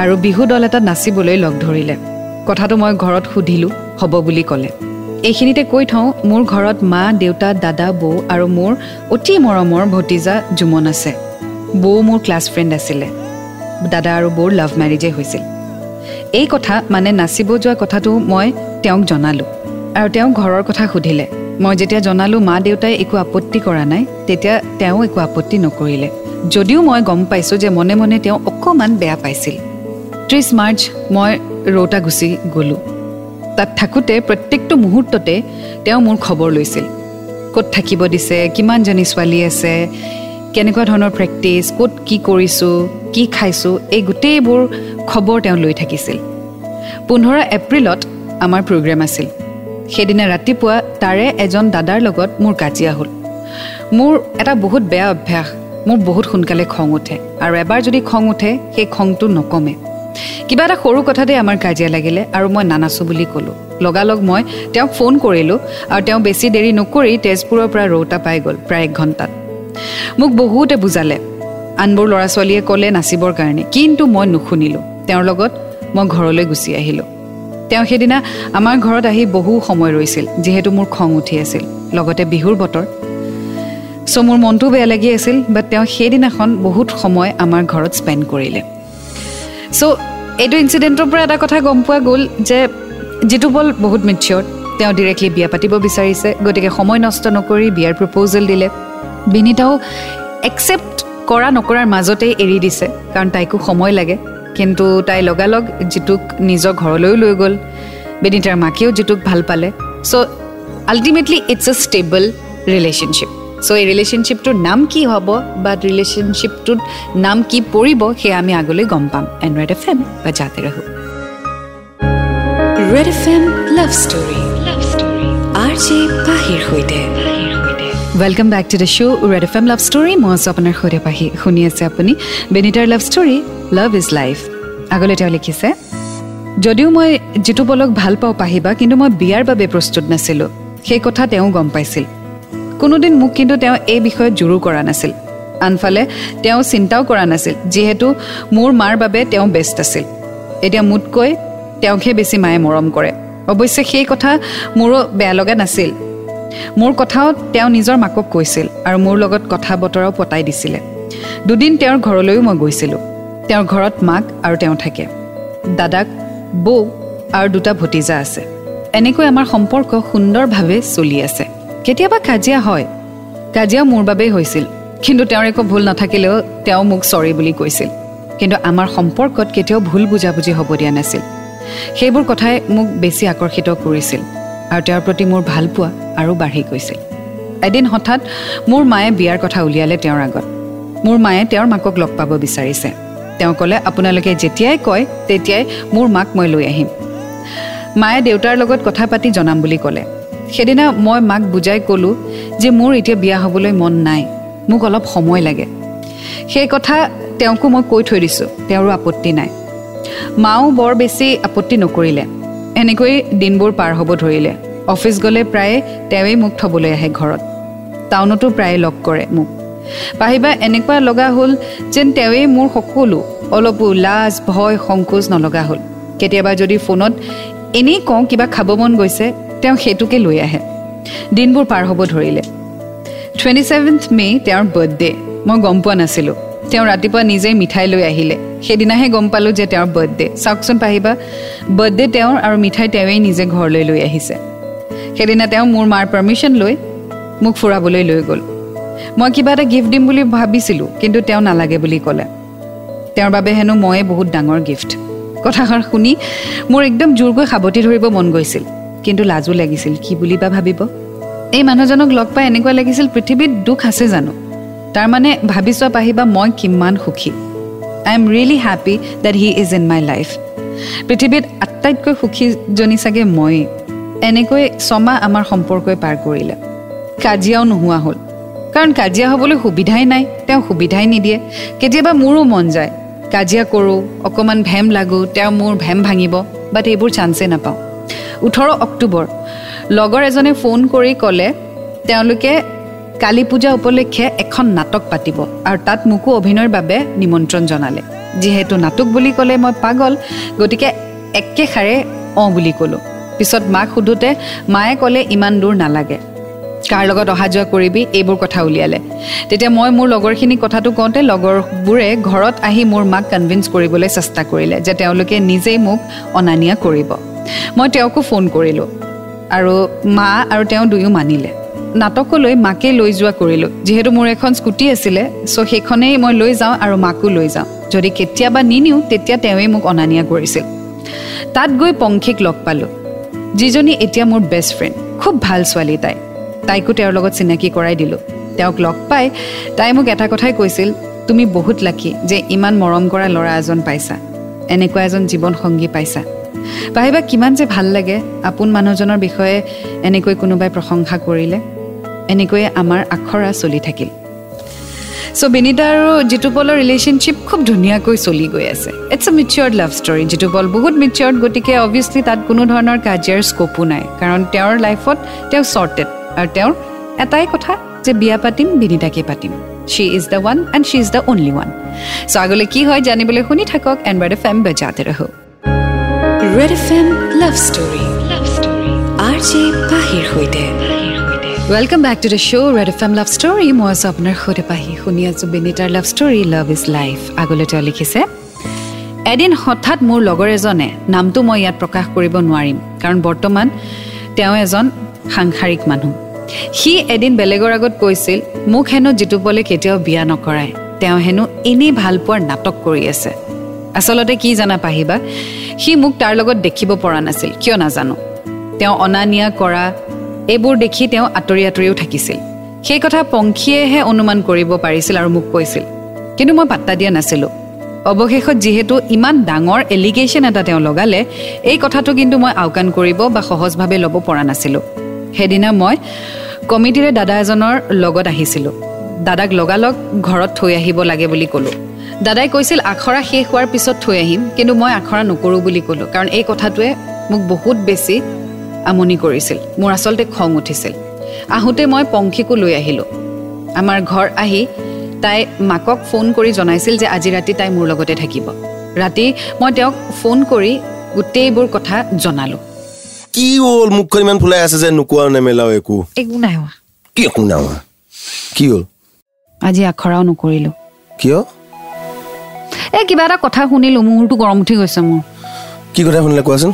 আৰু বিহু দল এটাত নাচিবলৈ লগ ধৰিলে। কথাটো মই ঘৰত সুধিলোঁ হ'ব বুলি ক'লে? এইখিনিতে কৈ থওঁ মোৰ ঘৰত মা দেউতা দাদা বৌ আৰু মোৰ অতি মৰমৰ ভতিজা জুমন আছে। বৌ মোৰ ক্লাছ ফ্ৰেণ্ড আছিলে। দাদা আৰু বৌৰ লাভ মেৰিজেই হৈছিল। এই কথা মানে নাচিব যোৱা কথাটো মই তেওঁক জনালোঁ আৰু তেওঁ ঘৰৰ কথা সুধিলে। মই যেতিয়া জনালোঁ মা দেউতাই একো আপত্তি কৰা নাই তেতিয়া তেওঁ একো আপত্তি নকৰিলে। যদিও মই গম পাইছোঁ যে মনে মনে তেওঁ অকণমান বেয়া পাইছিল। ত্ৰিছ মাৰ্চ মই ৰৌতা গুচি গ'লোঁ। তাত থাকোঁতে প্ৰত্যেকটো মুহূৰ্ততে তেওঁ মোৰ খবৰ লৈছিল। ক'ত থাকিব দিছে কিমানজনী ছোৱালী আছে কেনেকুৱা ধৰণৰ প্ৰেক্টিচ ক'ত কি কৰিছোঁ কি খাইছোঁ এই গোটেইবোৰ খবৰ তেওঁ লৈ থাকিছিল। পোন্ধৰ এপ্ৰিলত আমাৰ প্ৰগ্ৰেম আছিল। সেইদিনা ৰাতিপুৱা তাৰে এজন দাদাৰ লগত মোৰ কাজিয়া হ'ল। মোৰ এটা বহুত বেয়া অভ্যাস। মোৰ বহুত সোনকালে খং উঠে আৰু এবাৰ যদি খং উঠে সেই খংটো নকমে। কিবা এটা সৰু কথাতে আমাৰ কাজিয়া লাগিলে আৰু মই নানাচোঁ বুলি ক'লোঁ। লগালগ মই তেওঁক ফোন কৰিলোঁ আৰু তেওঁ বেছি দেৰি নকৰি তেজপুৰৰ পৰা ৰৌতা পাই গ'ল প্ৰায় এক ঘণ্টাত। মোক বহুতে বুজালে। আনবোৰ ল'ৰা ছোৱালীয়ে ক'লে নাচিবৰ কাৰণে কিন্তু মই নুশুনিলোঁ। তেওঁৰ লগত মই ঘৰলৈ গুচি আহিলোঁ। তেওঁ সেইদিনা আমাৰ ঘৰত আহি বহু সময় ৰৈছিল যিহেতু মোৰ খং উঠি আছিল। লগতে বিহুৰ বতৰ। চ' মোৰ মনটো বেয়া লাগি আছিল বাট তেওঁ সেইদিনাখন বহুত সময় আমাৰ ঘৰত স্পেণ্ড কৰিলে। চ' এইটো ইঞ্চিডেণ্টৰ পৰা এটা কথা গম পোৱা গ'ল যে যিটো বল বহুত মেচিয়ৰ তেওঁ ডিৰেক্টলি বিয়া পাতিব বিচাৰিছে গতিকে সময় নষ্ট নকৰি বিয়াৰ প্ৰপ'জেল দিলে। বিনীতাও একচেপ্ট কৰা নকৰাৰ মাজতেই এৰি দিছে কাৰণ তাইকো সময় লাগে। কিন্তু তাই লগালগ যিটোক নিজৰ ঘৰলৈও লৈ গ'ল। বিনীতাৰ মাকেও যিটোক ভাল পালে। So' ultimately it's a stable relationship so' এই ৰিলেশ্যনশ্বিপটোৰ নাম কি হ'ব বা ৰিলেশ্যনশ্বিপটোত নাম কি পৰিব সেয়া আমি আগলৈ গম পাম। এণ্ড্ৰইড এফ এম বা জাতে ৰাখোঁ red F M love story love story R J পাহিৰ সৈতে। Welcome back to the show' red F M love story মই আছোঁ আপোনাৰ সৈতে পাহি। শুনি আছে আপুনি বেনিটাৰ love story love is life আগলৈ তেওঁ লিখিছে যদিও মই যিটো বলক ভাল পাওঁ পাহিবা কিন্তু মই বিয়াৰ বাবে প্ৰস্তুত নাছিলোঁ। সেই কথা তেওঁ গম পাইছিল। কোনোদিন মোক কিন্তু তেওঁ এই বিষয়ত জোৰো কৰা নাছিল। আনফালে তেওঁ চিন্তাও কৰা নাছিল যিহেতু মোৰ মাৰ বাবে তেওঁ বেষ্ট আছিল। এতিয়া মোতকৈ তেওঁকহে বেছি মায়ে মৰম কৰে। অৱশ্যে সেই কথা মোৰো বেয়া লগা নাছিল। মোৰ কথাও তেওঁ নিজৰ মাকক কৈছিল আৰু মোৰ লগত কথা বতৰাও পতাই দিছিলে। দুদিন তেওঁৰ ঘৰলৈও মই গৈছিলোঁ। তেওঁৰ ঘৰত মাক আৰু তেওঁ থাকে। দাদাক বৌ আৰু দুটা ভতিজা আছে। এনেকৈ আমাৰ সম্পৰ্ক সুন্দৰভাৱে চলি আছে। কেতিয়াবা কাজিয়া হয়। কাজিয়া মোৰ বাবেই হৈছিল। কিন্তু তেওঁৰ একো ভুল নাথাকিলেও তেওঁ মোক চৰি বুলি কৈছিল। কিন্তু আমাৰ সম্পৰ্কত কেতিয়াও ভুল বুজাবুজি হ'ব দিয়া নাছিল। সেইবোৰ কথাই মোক বেছি আকৰ্ষিত কৰিছিল আৰু তেওঁৰ প্ৰতি মোৰ ভালপোৱা আৰু বাঢ়ি গৈছিল। এদিন হঠাৎ মোৰ মায়ে বিয়াৰ কথা উলিয়ালে তেওঁৰ আগত। মোৰ মায়ে তেওঁৰ মাকক লগ পাব বিচাৰিছে। তেওঁ ক'লে আপোনালোকে যেতিয়াই কয় তেতিয়াই মোৰ মাক মই লৈ আহিম। মায়ে দেউতাৰ লগত কথা পাতি জনাম বুলি ক'লে। সেইদিনা মই মাক বুজাই ক'লোঁ যে মোৰ এতিয়া বিয়া হ'বলৈ মন নাই মোক অলপ সময় লাগে। সেই কথা তেওঁকো মই কৈ থৈ দিছোঁ তেওঁৰো আপত্তি নাই। মাও বৰ বেছি আপত্তি নকৰিলে এনেকৈ দিনবোৰ পাৰ হ'ব ধৰিলে। অফিচ গ'লে প্ৰায়ে তেওঁৱেই মোক থ'বলৈ আহে ঘৰত। টাউনতো প্ৰায়ে লগ কৰে মোক। পাহিবা এনেকুৱা লগা হ'ল যেন তেওঁৱেই মোৰ সকলো অলপো লাজ ভয় সংকোচ নলগা হ'ল। কেতিয়াবা যদি ফোনত এনেই কওঁ কিবা খাব মন গৈছে তেওঁ সেইটোকে লৈ আহে। দিনবোৰ পাৰ হ'ব ধৰিলে। টুৱেণ্টি ছেভেন্থ মে' তেওঁৰ বাৰ্থডে মই গম পোৱা নাছিলোঁ। তেওঁ ৰাতিপুৱা নিজেই মিঠাই লৈ আহিলে। সেইদিনাহে গম পালোঁ যে তেওঁৰ বাৰ্থডে চাওকচোন পাহিবা বাৰ্থডে তেওঁৰ আৰু মিঠাই তেওঁৱেই নিজে ঘৰলৈ লৈ আহিছে। সেইদিনা তেওঁ মোৰ মাৰ পাৰ্মিশ্যন লৈ মোক ফুৰাবলৈ লৈ গ'ল। মই কিবা এটা গিফ্ট দিম বুলি ভাবিছিলোঁ কিন্তু তেওঁ নালাগে বুলি ক'লে। তেওঁৰ বাবে হেনো ময়ে বহুত ডাঙৰ গিফ্ট কথাষাৰ শুনি মোৰ একদম জোৰকৈ সাৱটি ধৰিব মন গৈছিল। কিন্তু লাজো লাগিছিল কি বুলি বা ভাবিব? এই মানুহজনক লগ পাই এনেকুৱা লাগিছিল পৃথিৱীত দুখ আছে জানো? তাৰমানে ভাবি চোৱা পাহিবা মই কিমান সুখী। I am really happy that he is in my life পৃথিৱীত আটাইতকৈ সুখীজনী চাগে মই। এনেকৈ ছমাহ আমাৰ সম্পৰ্কই পাৰ কৰিলে। কাজিয়াও নোহোৱা হ'ল। কাৰণ কাজিয়া হ'বলৈ সুবিধাই নাই তেওঁ সুবিধাই নিদিয়ে। কেতিয়াবা মোৰো মন যায়। কাজিয়া কৰোঁ অকণমান ভেম লাগোঁ তেওঁ মোৰ ভেম ভাঙিব বাট এইবোৰ চান্সেই নাপাওঁ। ওঠৰ অক্টোবৰ। লগৰ এজনে ফোন কৰি ক'লে তেওঁলোকে কালী পূজা উপলক্ষে এখন নাটক পাতিব আৰু তাত মোকো অভিনয়ৰ বাবে নিমন্ত্ৰণ জনালে। যিহেতু নাটক বুলি ক'লে মই পাগল গতিকে একেষাৰে অঁ বুলি ক'লোঁ। পিছত মাক সোধোতে মায়ে ক'লে ইমান দূৰ নালাগে। কাৰ লগত অহা যোৱা কৰিবি? এইবোৰ কথা উলিয়ালে। তেতিয়া মই মোৰ লগৰখিনিক কথাটো কওঁতে লগৰবোৰে ঘৰত আহি মোৰ মাক কনভিন্স কৰিবলৈ চেষ্টা কৰিলে যে তেওঁলোকে নিজেই মোক অনা নিয়া কৰিব। মই তেওঁকো ফোন কৰিলোঁ। আৰু মা আৰু তেওঁ দুয়ো মানিলে। নাটকলৈ মাকে লৈ যোৱা কৰিলোঁ। যিহেতু মোৰ এখন স্কুটি আছিলে চ' সেইখনেই মই লৈ যাওঁ আৰু মাকো লৈ যাওঁ। যদি কেতিয়াবা নিনিওঁ তেতিয়া তেওঁৱেই মোক অনা নিয়া কৰিছিল। তাত গৈ পংখীক লগ পালোঁ। যিজনী এতিয়া মোৰ বেষ্ট ফ্ৰেণ্ড খুব ভাল ছোৱালী তাই। তাইকো তেওঁৰ লগত চিনাকি কৰাই দিলোঁ। তেওঁক লগ পাই তাই মোক এটা কথাই কৈছিল তুমি বহুত লাকি যে ইমান মৰম কৰা ল'ৰা এজন পাইছা। এনেকুৱা এজন জীৱন সংগী পাইছা। ভাবিবা কিমান যে ভাল লাগে আপোন মানুহজনৰ বিষয়ে এনেকৈ কোনোবাই প্ৰশংসা কৰিলে এনেকৈয়ে আমাৰ আখৰা চলি থাকিল। চ' বিনীতা আৰু জিতুপলৰ ৰিলেশ্যনশ্বিপ খুব ধুনীয়াকৈ চলি গৈ আছে। It's a matured love story Jitupal বহুত মিচিয়ৰ্ড গতিকে অভিয়াছলি তাত কোনো ধৰণৰ কাজিয়াৰ স্ক'পো নাই। কাৰণ তেওঁৰ লাইফত তেওঁ শ্বৰ্টেড আৰু তেওঁৰ এটাই কথা যে বিয়া পাতিম বিনীতাকে পাতিম। She is the one and she is the only one so' আগলৈ কি হয় জানিবলৈ শুনি থাকক এণ্ড বাৰ এফ এম বজাতে ৰহ। Red F M love story R J পাহিৰ সৈতে welcome back to the show' red F M love story মই আছোঁ আপোনাৰ সৈতে পাহি শুনি আছোঁ বিনীতাৰ love story love is life আগলৈ তেওঁ লিখিছে এদিন হঠাৎ মোৰ লগৰ এজনে নামটো মই ইয়াত প্ৰকাশ কৰিব নোৱাৰিম কাৰণ বৰ্তমান তেওঁ এজন সাংসাৰিক মানুহ। সি এদিন বেলেগৰ আগত কৈছিল মোক হেনো জিতুপলে কেতিয়াও বিয়া নকৰায় তেওঁ হেনো এনেই ভাল পোৱাৰ নাটক কৰি আছে। আচলতে কি জানা পাহিবা? সি মোক তাৰ লগত দেখিব পৰা নাছিল কিয় নাজানো? তেওঁ অনা নিয়া কৰা এইবোৰ দেখি তেওঁ আঁতৰি আঁতৰিও থাকিছিল। সেই কথা পংখীয়েহে অনুমান কৰিব পাৰিছিল আৰু মোক কৈছিল। কিন্তু মই পাত্তা দিয়া নাছিলোঁ। অৱশেষত যিহেতু ইমান ডাঙৰ এলিগেশ্যন এটা তেওঁ লগালে এই কথাটো কিন্তু মই আওকাণ কৰিব বা সহজভাৱে ল'ব পৰা নাছিলোঁ। সেইদিনা মই কমিটিৰে দাদা এজনৰ লগত আহিছিলোঁ। দাদাক লগালগ ঘৰত থৈ আহিব লাগে বুলি ক'লোঁ। দাদাই কৈছিল আখৰা শেষ হোৱাৰ পিছত থৈ আহিম কিন্তু মই আখৰা নকৰোঁ বুলি ক'লোঁ কাৰণ এই কথাটোৱে মোক বহুত বেছি আমনি কৰিছিল। মোৰ আচলতে খং উঠিছিল। আহোঁতে মই পংখীকো লৈ আহিলোঁ। আমাৰ ঘৰ আহি তাই মাকক ফোন কৰি জনাইছিল যে আজি ৰাতি তাই মোৰ লগতে থাকিব। ৰাতি মই তেওঁক ফোন কৰি গোটেইবোৰ কথা জনালোঁ। কি হ'ল? মুখখন ইমান ফুলাই আছে যে নোকোৱা নেমেলাও একো? একো নাই হোৱা। কি একো নাই হোৱা? কি হ'ল? আজি আখৰাও নকৰিলোঁ। কিয়? এই কিবা এটা কথা শুনিলোঁ মূৰটো গৰম উঠি গৈছে মোৰ। কি কথা শুনিলা কোৱাচোন?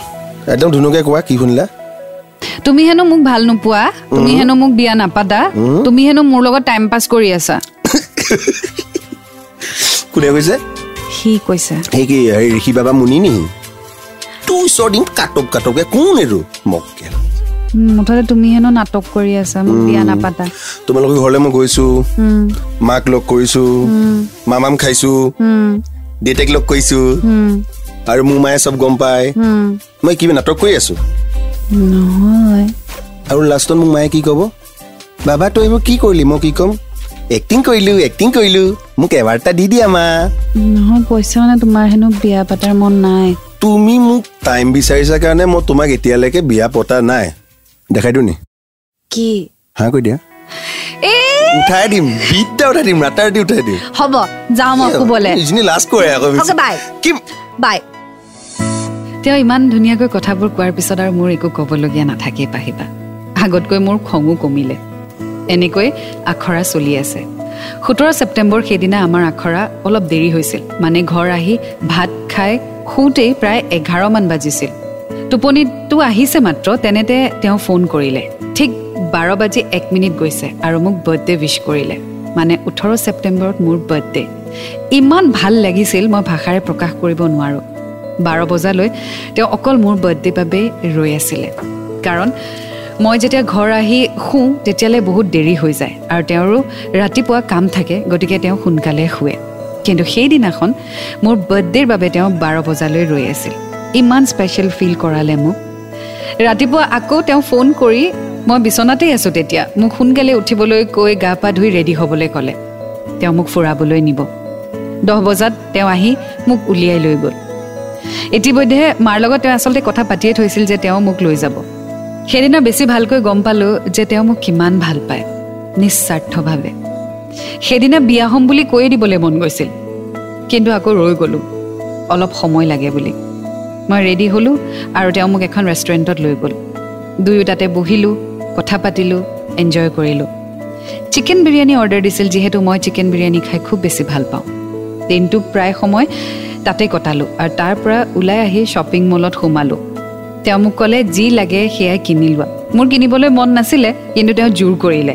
একদম ধুনীয়াকৈ কোৱা কি শুনিলা? তুমি হেনো মোক ভাল নোপোৱা তুমি হেনো মোক বিয়া নাপাতা তুমি হেনো মোৰ লগত টাইম পাছ কৰি আছা। কোনে কৈছে? সি কৈছে। সেই কি ঋষি বাবা মুনি নি তোৰ ওচৰ দিন কাটক কাটকে কোন এইটো? মক্কেল। উম, মুঠতে তুমি হেনো নাটক কৰি আছা মোক বিয়া নাপাতা। তোমালোকৰ ঘৰলৈ মই গৈছো মাক লগ কৰিছো মামাম খাইছো দেউতাক লগ কৰিছো আৰু মোৰ মায়ে চব গম পায় উম। মই কিবা নাটক কৰি আছো আৰু লাষ্টত মোক মায়ে কি ক'ব বাবা তই এইবোৰ কি কৰিলি মই কি ক'ম এক্টিং কৰিলো এক্টিং কৰিলো মোক এবাৰ এটা দি দিয়া মা নহয় কৈছা মানে তোমাৰ হেনো বিয়া পাতাৰ মন নাই তুমি মোক টাইম বিচাৰিছা কাৰণে মই তোমাক এতিয়ালৈকে বিয়া পতা নাই দেখাই দিওঁ নি কি হা কৈ দিয়া উঠাই দিম বিদ্যা উঠাই দিম ৰাতা ৰাতি উঠাই দিম। হ'ব যাওঁ মই শুবলে। ইজনী লাজ কৰে আকৌ bye. কি বাই তেওঁ ইমান ধুনীয়াকৈ কথাবোৰ কোৱাৰ পিছত আৰু মোৰ একো ক'বলগীয়া নাথাকেই পাহিবা। আগতকৈ মোৰ খঙো কমিলে। এনেকৈ আখৰা চলি আছে। সোতৰ ছেপ্টেম্বৰ সেইদিনা আমাৰ আখৰা অলপ দেৰি হৈছিল। মানে ঘৰ আহি ভাত খাই শুওঁতেই প্ৰায় এঘাৰমান বাজিছিল। টোপনিটো আহিছে মাত্ৰ তেনেতে তেওঁ ফোন কৰিলে। বাৰ বাজি এক মিনিট গৈছে আৰু মোক বাৰ্থডে উইচ কৰিলে। মানে ওঠৰ ছেপ্টেম্বৰত মোৰ বাৰ্থডে ইমান ভাল লাগিছিল মই ভাষাৰে প্ৰকাশ কৰিব নোৱাৰোঁ। বাৰ বজালৈ তেওঁ অকল মোৰ বাৰ্থডে বাবে ৰৈ আছিলে। কাৰণ মই যেতিয়া ঘৰ আহি শুওঁ তেতিয়ালৈ বহুত দেৰি হৈ যায় আৰু তেওঁৰো ৰাতিপুৱা কাম থাকে গতিকে তেওঁ সোনকালে শুৱে। কিন্তু সেইদিনাখন মোৰ বাৰ্থডেৰ বাবে তেওঁ বাৰ বজালৈ ৰৈ আছিল। ইমান স্পেচিয়েল ফিল কৰালে মোক। ৰাতিপুৱা আকৌ তেওঁ ফোন কৰি মই বিচনাতেই আছোঁ তেতিয়া। মোক সোনকালে উঠিবলৈ কৈ গা পা ধুই ৰেডি হ'বলৈ ক'লে। তেওঁ মোক ফুৰাবলৈ নিব। দহ বজাত তেওঁ আহি মোক উলিয়াই লৈ গ'ল। ইতিমধ্যে মাৰ লগত তেওঁ আচলতে কথা পাতিয়ে থৈছিল যে তেওঁ মোক লৈ যাব। সেইদিনা বেছি ভালকৈ গম পালোঁ যে তেওঁ মোক কিমান ভাল পায় নিস্বাৰ্থভাৱে। সেইদিনা বিয়া হ'ম বুলি কৈয়ে দিবলৈ মন গৈছিল। কিন্তু আকৌ ৰৈ গ'লোঁ। অলপ সময় লাগে বুলি। মই ৰেডি হ'লোঁ আৰু তেওঁ মোক এখন ৰেষ্টুৰেণ্টত লৈ গ'ল। দুয়ো তাতে বহিলোঁ। কথা পাতিলোঁ এনজয় কৰিলোঁ। চিকেন বিৰিয়ানী অৰ্ডাৰ দিছিল যিহেতু মই চিকেন বিৰিয়ানী খাই খুব বেছি ভাল পাওঁ। দিনটো প্ৰায় সময় তাতে কটালোঁ আৰু তাৰ পৰা ওলাই আহি শ্বপিং মলত সোমালোঁ। তেওঁ মোক ক'লে যি লাগে সেয়াই কিনি লোৱা। মোৰ কিনিবলৈ মন নাছিলে কিন্তু তেওঁ জোৰ কৰিলে।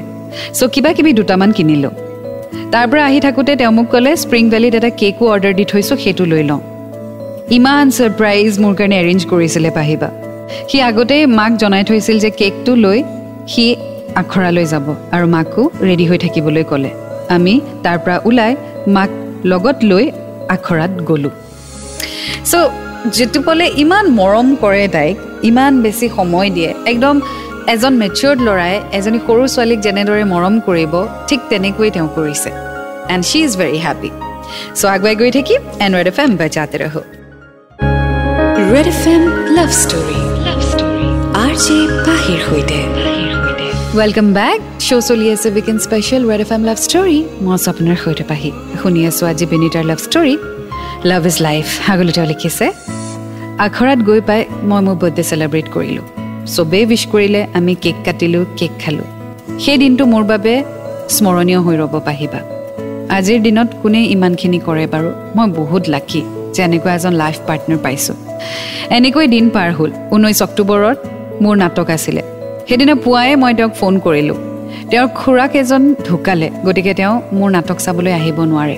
চ' কিবা কিবি দুটামান কিনিলোঁ। তাৰ পৰা আহি থাকোঁতে তেওঁ মোক ক'লে স্প্ৰিং ভেলীত এটা কেকো অৰ্ডাৰ দি থৈছোঁ সেইটো লৈ লওঁ। ইমান ছাৰপ্ৰাইজ মোৰ কাৰণে এৰেঞ্জ কৰিছিলে পাহিবা। সি আগতেই মাক জনাই থৈছিল যে কেকটো লৈ সি আখৰালৈ যাব আৰু মাকো ৰেডি হৈ থাকিবলৈ ক'লে। আমি তাৰ পৰা ওলাই মাক লগত লৈ আখৰাত গ'লোঁ। চ' যিটো ক'লে ইমান মৰম কৰে তাইক ইমান বেছি সময় দিয়ে। একদম এজন মেচিয়ৰ্ড ল'ৰাই এজনী সৰু ছোৱালীক যেনেদৰে মৰম কৰিব ঠিক তেনেকৈ তেওঁ কৰিছে। And she is very happy so' আগুৱাই গৈ থাকিম এণ্ড ৰেড এফ এম বাজাতে ৰহো। Red F M love story love story R J পাহিৰ সৈতে। ৱেলকাম বেক শ্ব' চলি আছে weekend special red F M love story মই আছোঁ আপোনাৰ সৈতে পাহি শুনি আছোঁ আজি বেনিটাৰ love story love is life আগলৈ তেওঁ লিখিছে আখৰাত গৈ পাই মই মোৰ বাৰ্থডে চেলিব্ৰেট কৰিলোঁ চবেই উইচ কৰিলে আমি কেক কাটিলোঁ কেক খালোঁ সেই দিনটো মোৰ বাবে স্মৰণীয় হৈ ৰ'ব পাহিবা আজিৰ দিনত কোনে ইমানখিনি কৰে বাৰু মই বহুত লাকি যে এনেকুৱা এজন লাইফ পাৰ্টনাৰ পাইছোঁ এনেকৈ দিন পাৰ হ'ল ঊনৈছ অক্টোবৰত মোৰ নাটক আছিলে সেইদিনা পুৱাই মই তেওঁক ফোন কৰিলোঁ। তেওঁৰ খুৰাক এজন ঢুকালে গতিকে তেওঁ মোৰ নাটক চাবলৈ আহিব নোৱাৰে।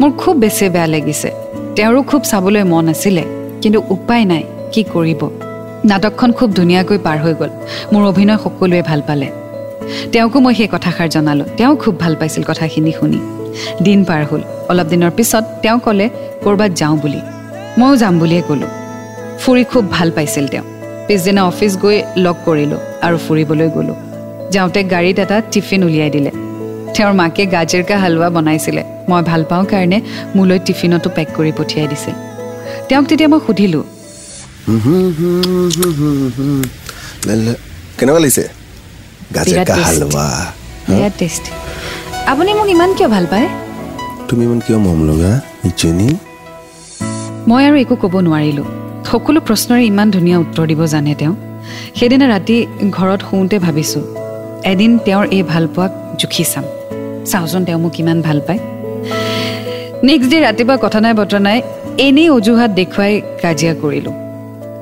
মোৰ খুব বেছি বেয়া লাগিছে। তেওঁৰো খুব চাবলৈ মন আছিলে কিন্তু উপায় নাই কি কৰিব? নাটকখন খুব ধুনীয়াকৈ পাৰ হৈ গ'ল। মোৰ অভিনয় সকলোৱে ভাল পালে। তেওঁকো মই সেই কথাষাৰ জনালোঁ। তেওঁ খুব ভাল পাইছিল কথাখিনি শুনি। দিন পাৰ হ'ল। অলপ দিনৰ পিছত তেওঁ ক'লে ক'ৰবাত যাওঁ বুলি। ময়ো যাম বুলিয়ে ক'লোঁ। ফুৰি খুব ভাল পাইছিল তেওঁ। পিছদিনা অফিচ গৈ লগ কৰিলোঁ আৰু ফুৰিবলৈ গ'লোঁ। যাওঁতে গাড়ীত এটা টিফিন উলিয়াই দিলে। তেওঁৰ মাকে গাজেৰকা হালোৱা বনাইছিলে। মই ভাল পাওঁ কাৰণে মোলৈ টিফিনতো পেক কৰি পঠিয়াই দিছিল। তেওঁক তেতিয়া মই সুধিলোঁ কেনেকুৱা লাগিছে? আপুনি মোক ইমান কিয় ভাল পায়? তুমি ইমান কিয় মৰম লগা? মই আৰু একো ক'ব নোৱাৰিলোঁ। সকলো প্ৰশ্নৰে ইমান ধুনীয়া উত্তৰ দিব জানে তেওঁ। সেইদিনা ৰাতি ঘৰত শুওঁতে ভাবিছোঁ এদিন তেওঁৰ এই ভালপোৱাক জুখি চাম। চাওঁচোন তেওঁ মোক কিমান ভাল পায়। নেক্সট ডে ৰাতিপুৱা কথা নাই বতৰা নাই এনেই অজুহাত দেখুৱাই কাজিয়া কৰিলোঁ।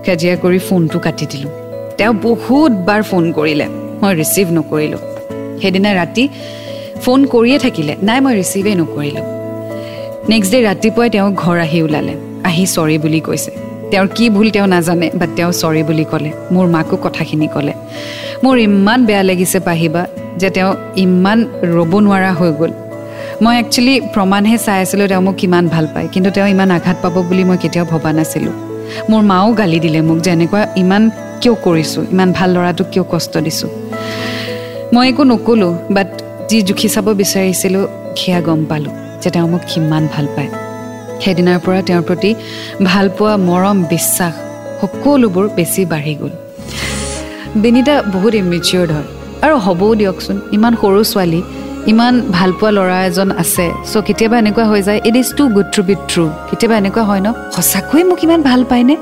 কাজিয়া কৰি ফোনটো কাটি দিলোঁ। তেওঁ বহুতবাৰ ফোন কৰিলে মই ৰিচিভ নকৰিলোঁ। সেইদিনা ৰাতি ফোন কৰিয়ে থাকিলে নাই মই ৰিচিভেই নকৰিলোঁ। নেক্সট ডে ৰাতিপুৱাই তেওঁ ঘৰ আহি ওলালে। আহি চৰি বুলি কৈছে। তেওঁৰ কি ভুল তেওঁ নাজানে বাট তেওঁ চৰি বুলি ক'লে। মোৰ মাকো কথাখিনি ক'লে। মোৰ ইমান বেয়া লাগিছে পাহিবা যে তেওঁ ইমান ৰ'ব নোৱাৰা হৈ গ'ল। মই একচুৱেলি প্ৰমাণহে চাই আছিলোঁ তেওঁ মোক কিমান ভাল পায় কিন্তু তেওঁ ইমান আঘাত পাব বুলি মই কেতিয়াও ভবা নাছিলোঁ। মোৰ মাও গালি দিলে মোক যে এনেকুৱা ইমান কিয় কৰিছোঁ ইমান ভাল ল'ৰাটোক কিয় কষ্ট দিছোঁ। মই একো নক'লোঁ বাট যি জুখি চাব বিচাৰিছিলোঁ সেয়া গম পালোঁ যে তেওঁ মোক কিমান ভাল পায়। সেইদিনাৰ পৰা তেওঁৰ প্ৰতি ভালপোৱা মৰম বিশ্বাস সকলোবোৰ বেছি বাঢ়ি গ'ল। বিনীতা বহুত ইমেচিয়ৰ্ড হয় আৰু হ'বও দিয়কচোন ইমান সৰু ছোৱালী ইমান ভালপোৱা ল'ৰা এজন আছে। চ' কেতিয়াবা এনেকুৱা হৈ যায় it is too good to be true কেতিয়াবা এনেকুৱা হয় ন সঁচাকৈয়ে মোক ইমান ভাল পায়নে?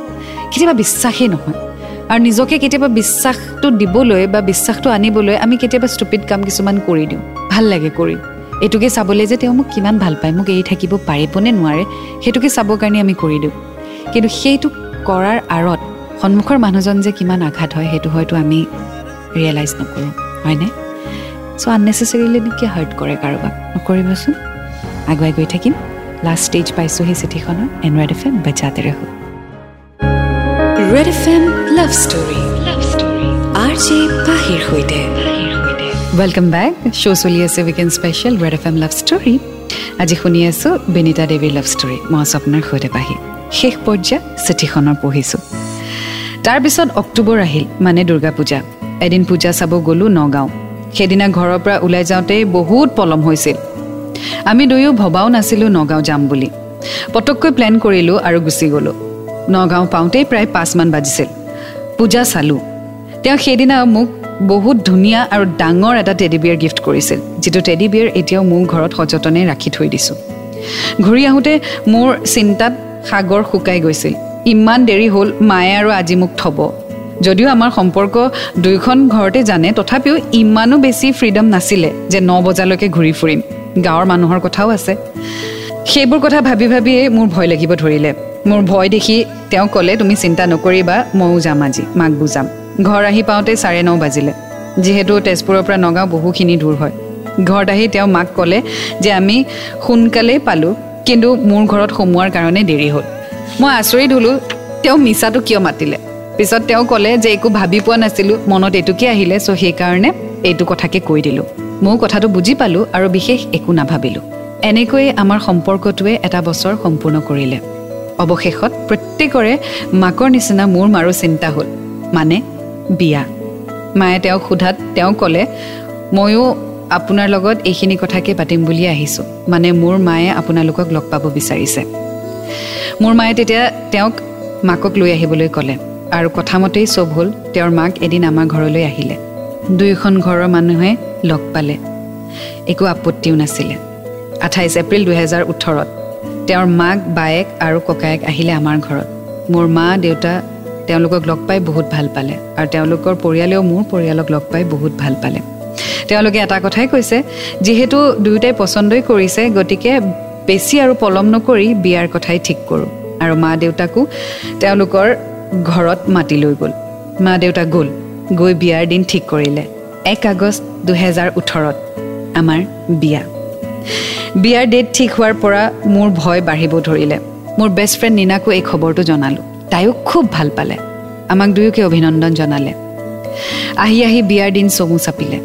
কেতিয়াবা বিশ্বাসেই নহয়। আৰু নিজকে কেতিয়াবা বিশ্বাসটো দিবলৈ বা বিশ্বাসটো আনিবলৈ আমি কেতিয়াবা ষ্টুপিড কাম কিছুমান কৰি দিওঁ। ভাল লাগে কৰি। এইটোকে চাবলৈ যে তেওঁ মোক কিমান ভাল পায় মোক এৰি থাকিব পাৰিবনে নোৱাৰে সেইটোকে চাবৰ কাৰণে আমি কৰি দিওঁ কিন্তু সেইটো কৰাৰ আঁৰত সন্মুখৰ মানুহজন যে কিমান আঘাত হয় সেইটো হয়তো আমি ৰিয়েলাইজ নকৰোঁ হয়নে? চ' আননেচেচেৰিলি কিয় হাৰ্ট কৰে কাৰোবাক? নকৰিবচোন। আগুৱাই গৈ থাকিম। লাষ্ট ষ্টেজ পাইছোঁ সেই চিঠিখনৰ। এনৰাইড এফ এম বাজাতে ৰাখোঁ red F M love story love story R J পাহিৰ সৈতে। ৱেলকাম বেক শ্ব' চলি আছে weekend special red F M love story আজি শুনি আছোঁ বিনীতা দেৱীৰ লাভ ষ্টৰী মই স্বপ্নৰ সৈতে পাহি শেষ পৰ্যায় চিঠিখনৰ পঢ়িছোঁ তাৰপিছত অক্টোবৰ আহিল মানে দুৰ্গা পূজা এদিন পূজা চাব গ'লোঁ নগাঁও সেইদিনা ঘৰৰ পৰা ওলাই যাওঁতেই বহুত পলম হৈছিল আমি দুয়ো ভবাও নাছিলোঁ নগাঁও যাম বুলি পটককৈ প্লেন কৰিলোঁ আৰু গুচি গ'লোঁ নগাঁও পাওঁতেই প্ৰায় পাঁচমান বাজিছিল পূজা চালোঁ তেওঁ সেইদিনা মোক বহুত ধুনীয়া আৰু ডাঙৰ এটা টেডি বিয়াৰ গিফ্ট কৰিছিল যিটো টেডি বিয়াৰ এতিয়াও মোৰ ঘৰত সযতনে ৰাখি থৈ দিছোঁ। ঘূৰি আহোঁতে মোৰ চিন্তাত সাগৰ শুকাই গৈছিল। ইমান দেৰি হ'ল মায়ে আৰু আজি মোক থ'ব। যদিও আমাৰ সম্পৰ্ক দুয়োখন ঘৰতে জানে তথাপিও ইমানো বেছি ফ্ৰীডম নাছিলে যে ন বজালৈকে ঘূৰি ফুৰিম। গাঁৱৰ মানুহৰ কথাও আছে। সেইবোৰ কথা ভাবি ভাবিয়ে মোৰ ভয় লাগিব ধৰিলে। মোৰ ভয় দেখি তেওঁ ক'লে তুমি চিন্তা নকৰিবা ময়ো যাম আজি মাক বুজাম। ঘৰ আহি পাওঁতে চাৰে ন বাজিলে। যিহেতু তেজপুৰৰ পৰা নগাঁও বহুখিনি দূৰ হয়। ঘৰত আহি তেওঁ মাক ক'লে যে আমি সোনকালেই পালোঁ কিন্তু মোৰ ঘৰত সোমোৱাৰ কাৰণে দেৰি হ'ল। মই আচৰিত হ'লোঁ তেওঁ মিছাটো কিয় মাতিলে? পিছত তেওঁ ক'লে যে একো ভাবি পোৱা নাছিলোঁ মনত এইটোকে আহিলে চ' সেইকাৰণে এইটো কথাকে কৈ দিলোঁ। ময়ো কথাটো বুজি পালোঁ আৰু বিশেষ একো নাভাবিলোঁ। এনেকৈয়ে আমাৰ সম্পৰ্কটোৱে এটা বছৰ সম্পূৰ্ণ কৰিলে। অৱশেষত প্ৰত্যেকৰে মাকৰ নিচিনা মোৰ মাৰো চিন্তা হ'ল। মানে বিয়া। মায়ে তেওঁক সোধাত তেওঁ ক'লে ময়ো আপোনাৰ লগত এইখিনি কথাকে পাতিম বুলিয়ে আহিছোঁ। মানে মোৰ মায়ে আপোনালোকক লগ পাব বিচাৰিছে। মোৰ মায়ে তেতিয়া তেওঁক মাকক লৈ আহিবলৈ ক'লে আৰু কথামতেই চব হ'ল তেওঁৰ মাক এদিন আমাৰ ঘৰলৈ আহিলে। দুয়োখন ঘৰৰ মানুহে লগ পালে। একো আপত্তিও নাছিলে। আঠাইছ এপ্ৰিল দুহেজাৰ ওঠৰত তেওঁৰ মাক বায়েক আৰু ককায়েক আহিলে আমাৰ ঘৰত। মোৰ মা দেউতা তেওঁলোকক লগ পাই বহুত ভাল পালে আৰু তেওঁলোকৰ পৰিয়ালেও মোৰ পৰিয়ালক লগ পাই বহুত ভাল পালে। তেওঁলোকে এটা কথাই কৈছে যিহেতু দুয়োটাই পচন্দই কৰিছে গতিকে বেছি আৰু পলম নকৰি বিয়াৰ কথাই ঠিক কৰোঁ। আৰু মা দেউতাকো তেওঁলোকৰ ঘৰত মাতি লৈ গ'ল। মা দেউতা গ'ল গৈ বিয়াৰ দিন ঠিক কৰিলে। এক আগষ্ট দুহেজাৰ ওঠৰত আমাৰ বিয়া। বিয়াৰ ডেট ঠিক হোৱাৰ পৰা মোৰ ভয় বাঢ়িব ধৰিলে। মোৰ বেষ্ট ফ্ৰেণ্ড নীনাকো এই খবৰটো জনালোঁ। তাইও খুব ভাল পালে। আমাক দুয়োকে অভিনন্দন জনালে। আহি আহি বিয়াৰ দিন চমু চাপিলে।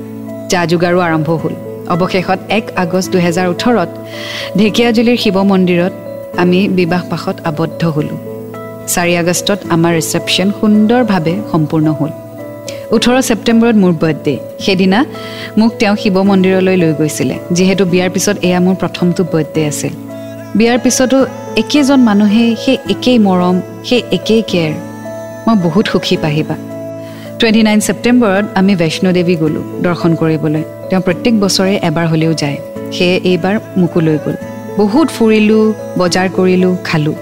যা যোগাৰো আৰম্ভ হ'ল। অৱশেষত এক আগষ্ট দুহেজাৰ ওঠৰত ঢেকীয়াজুলিৰ শিৱ মন্দিৰত আমি বিবাহপাশত আবদ্ধ হ'লোঁ। চাৰি আগষ্টত আমাৰ ৰিচেপশ্যন সুন্দৰভাৱে সম্পূৰ্ণ হ'ল। ওঠৰ ছেপ্টেম্বৰত মোৰ বাৰ্থডে সেইদিনা মোক তেওঁ শিৱ মন্দিৰলৈ লৈ গৈছিলে যিহেতু বিয়াৰ পিছত এয়া মোৰ প্ৰথমটো বাৰ্থডে আছিল। বিয়াৰ পিছতো একেজন মানুহে সেই একেই মৰম সেই একেই কেয়াৰ মই বহুত সুখী পাহিবা। টুৱেণ্টি নাইন ছেপ্টেম্বৰত আমি বৈষ্ণোদেৱী গ'লোঁ দৰ্শন কৰিবলৈ। তেওঁ প্ৰত্যেক বছৰে এবাৰ হ'লেও যায়। সেয়ে এইবাৰ মোকো লৈ গ'ল। বহুত ফুৰিলোঁ বজাৰ কৰিলোঁ খালোঁ।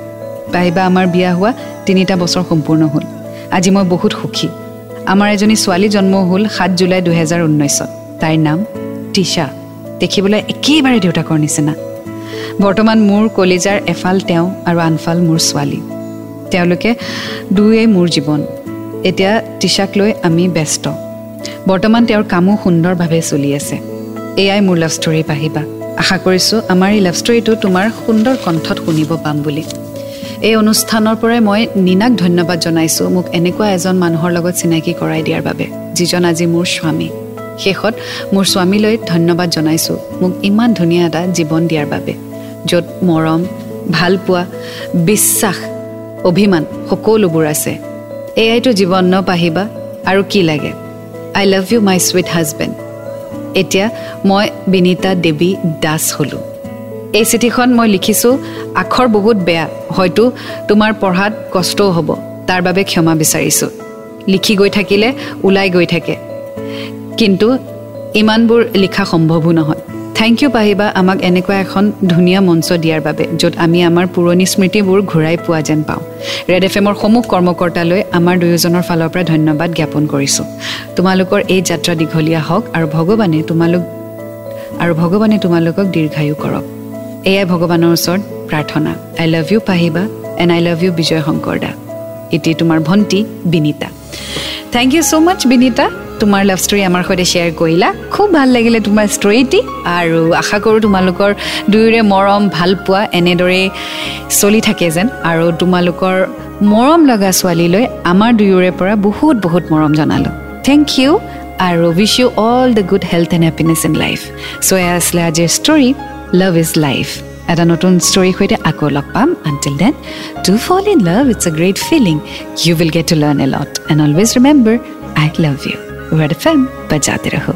পাহিবা আমাৰ বিয়া হোৱা তিনিটা বছৰ সম্পূৰ্ণ হ'ল। আজি মই বহুত সুখী। আমাৰ এজনী ছোৱালী জন্ম হ'ল সাত জুলাই দুহেজাৰ ঊনৈছত তাইৰ নাম টিশা। দেখিবলৈ একেবাৰে দেউতাকৰ নিচিনা। বৰ্তমান মোৰ কলিজাৰ এফাল তেওঁ আৰু আনফাল মোৰ ছোৱালী। তেওঁলোকে দুয়োৱে মোৰ জীৱন। এতিয়া টিচাক লৈ আমি ব্যস্ত। বৰ্তমান তেওঁৰ কামো সুন্দৰভাৱে চলি আছে। এয়াই মোৰ লাভ ষ্টৰী পাহিবা। আশা কৰিছোঁ আমাৰ এই লাভ ষ্টৰীটো তোমাৰ সুন্দৰ কণ্ঠত শুনিব পাম বুলি। এই অনুষ্ঠানৰ পৰাই মই নীনাক ধন্যবাদ জনাইছোঁ মোক এনেকুৱা এজন মানুহৰ লগত চিনাকি কৰাই দিয়াৰ বাবে যিজন আজি মোৰ স্বামী। শেষত মোৰ স্বামীলৈ ধন্যবাদ জনাইছোঁ মোক ইমান ধুনীয়া এটা জীৱন দিয়াৰ বাবে। য'ত মৰম ভালপোৱা বিশ্বাস অভিমান সকলোবোৰ আছে। এয়াইতো জীৱন ন পাহিবা আৰু কি লাগে? I love you my sweet husband এতিয়া মই বিনীতা দেৱী দাস হ'লোঁ। এই চিঠিখন মই লিখিছোঁ আখৰ বহুত বেয়া হয়তো তোমাৰ পঢ়াত কষ্টও হ'ব তাৰ বাবে ক্ষমা বিচাৰিছোঁ। লিখি গৈ থাকিলে ওলাই গৈ থাকে। কিন্তু ইমানবোৰ লিখা সম্ভৱো নহয়। থেংক ইউ পাহিবা আমাক এনেকুৱা এখন ধুনীয়া মঞ্চ দিয়াৰ বাবে য'ত আমি আমাৰ পুৰণি স্মৃতিবোৰ ঘূৰাই পোৱা যেন পাওঁ ৰেড এফ এমৰ সমূহ কৰ্মকৰ্তালৈ আমাৰ দুয়োজনৰ ফালৰ পৰা ধন্যবাদ জ্ঞাপন কৰিছোঁ তোমালোকৰ এই যাত্ৰা দীঘলীয়া হওক আৰু ভগৱানে তোমালোক আৰু ভগৱানে তোমালোকক দীৰ্ঘায়ু কৰক এয়াই ভগৱানৰ ওচৰত প্ৰাৰ্থনা আই লাভ ইউ পাহিবা and I love you Bijoy Shankar da এটি তোমাৰ ভণ্টি Binita thank you so' much Binita তোমাৰ লাভ ষ্টৰী আমাৰ সৈতে শ্বেয়াৰ কৰিলা। খুব ভাল লাগিলে তোমাৰ ষ্টৰীটি আৰু আশা কৰোঁ তোমালোকৰ দুয়োৰে মৰম ভাল পোৱা এনেদৰেই চলি থাকে যেন। আৰু তোমালোকৰ মৰম লগা ছোৱালীলৈ আমাৰ দুয়োৰে পৰা বহুত বহুত মৰম জনালোঁ। থেংক ইউ আৰু wish you all the good health and happiness in life so' এয়া আছিলে আজিৰ ষ্টৰী লাভ ইজ লাইফ এটা নতুন ষ্টৰীৰ সৈতে আকৌ লগ পাম। Until then to fall in love it's a great feeling you will get to learn a lot and always remember I love you red F M বজাতে ৰহো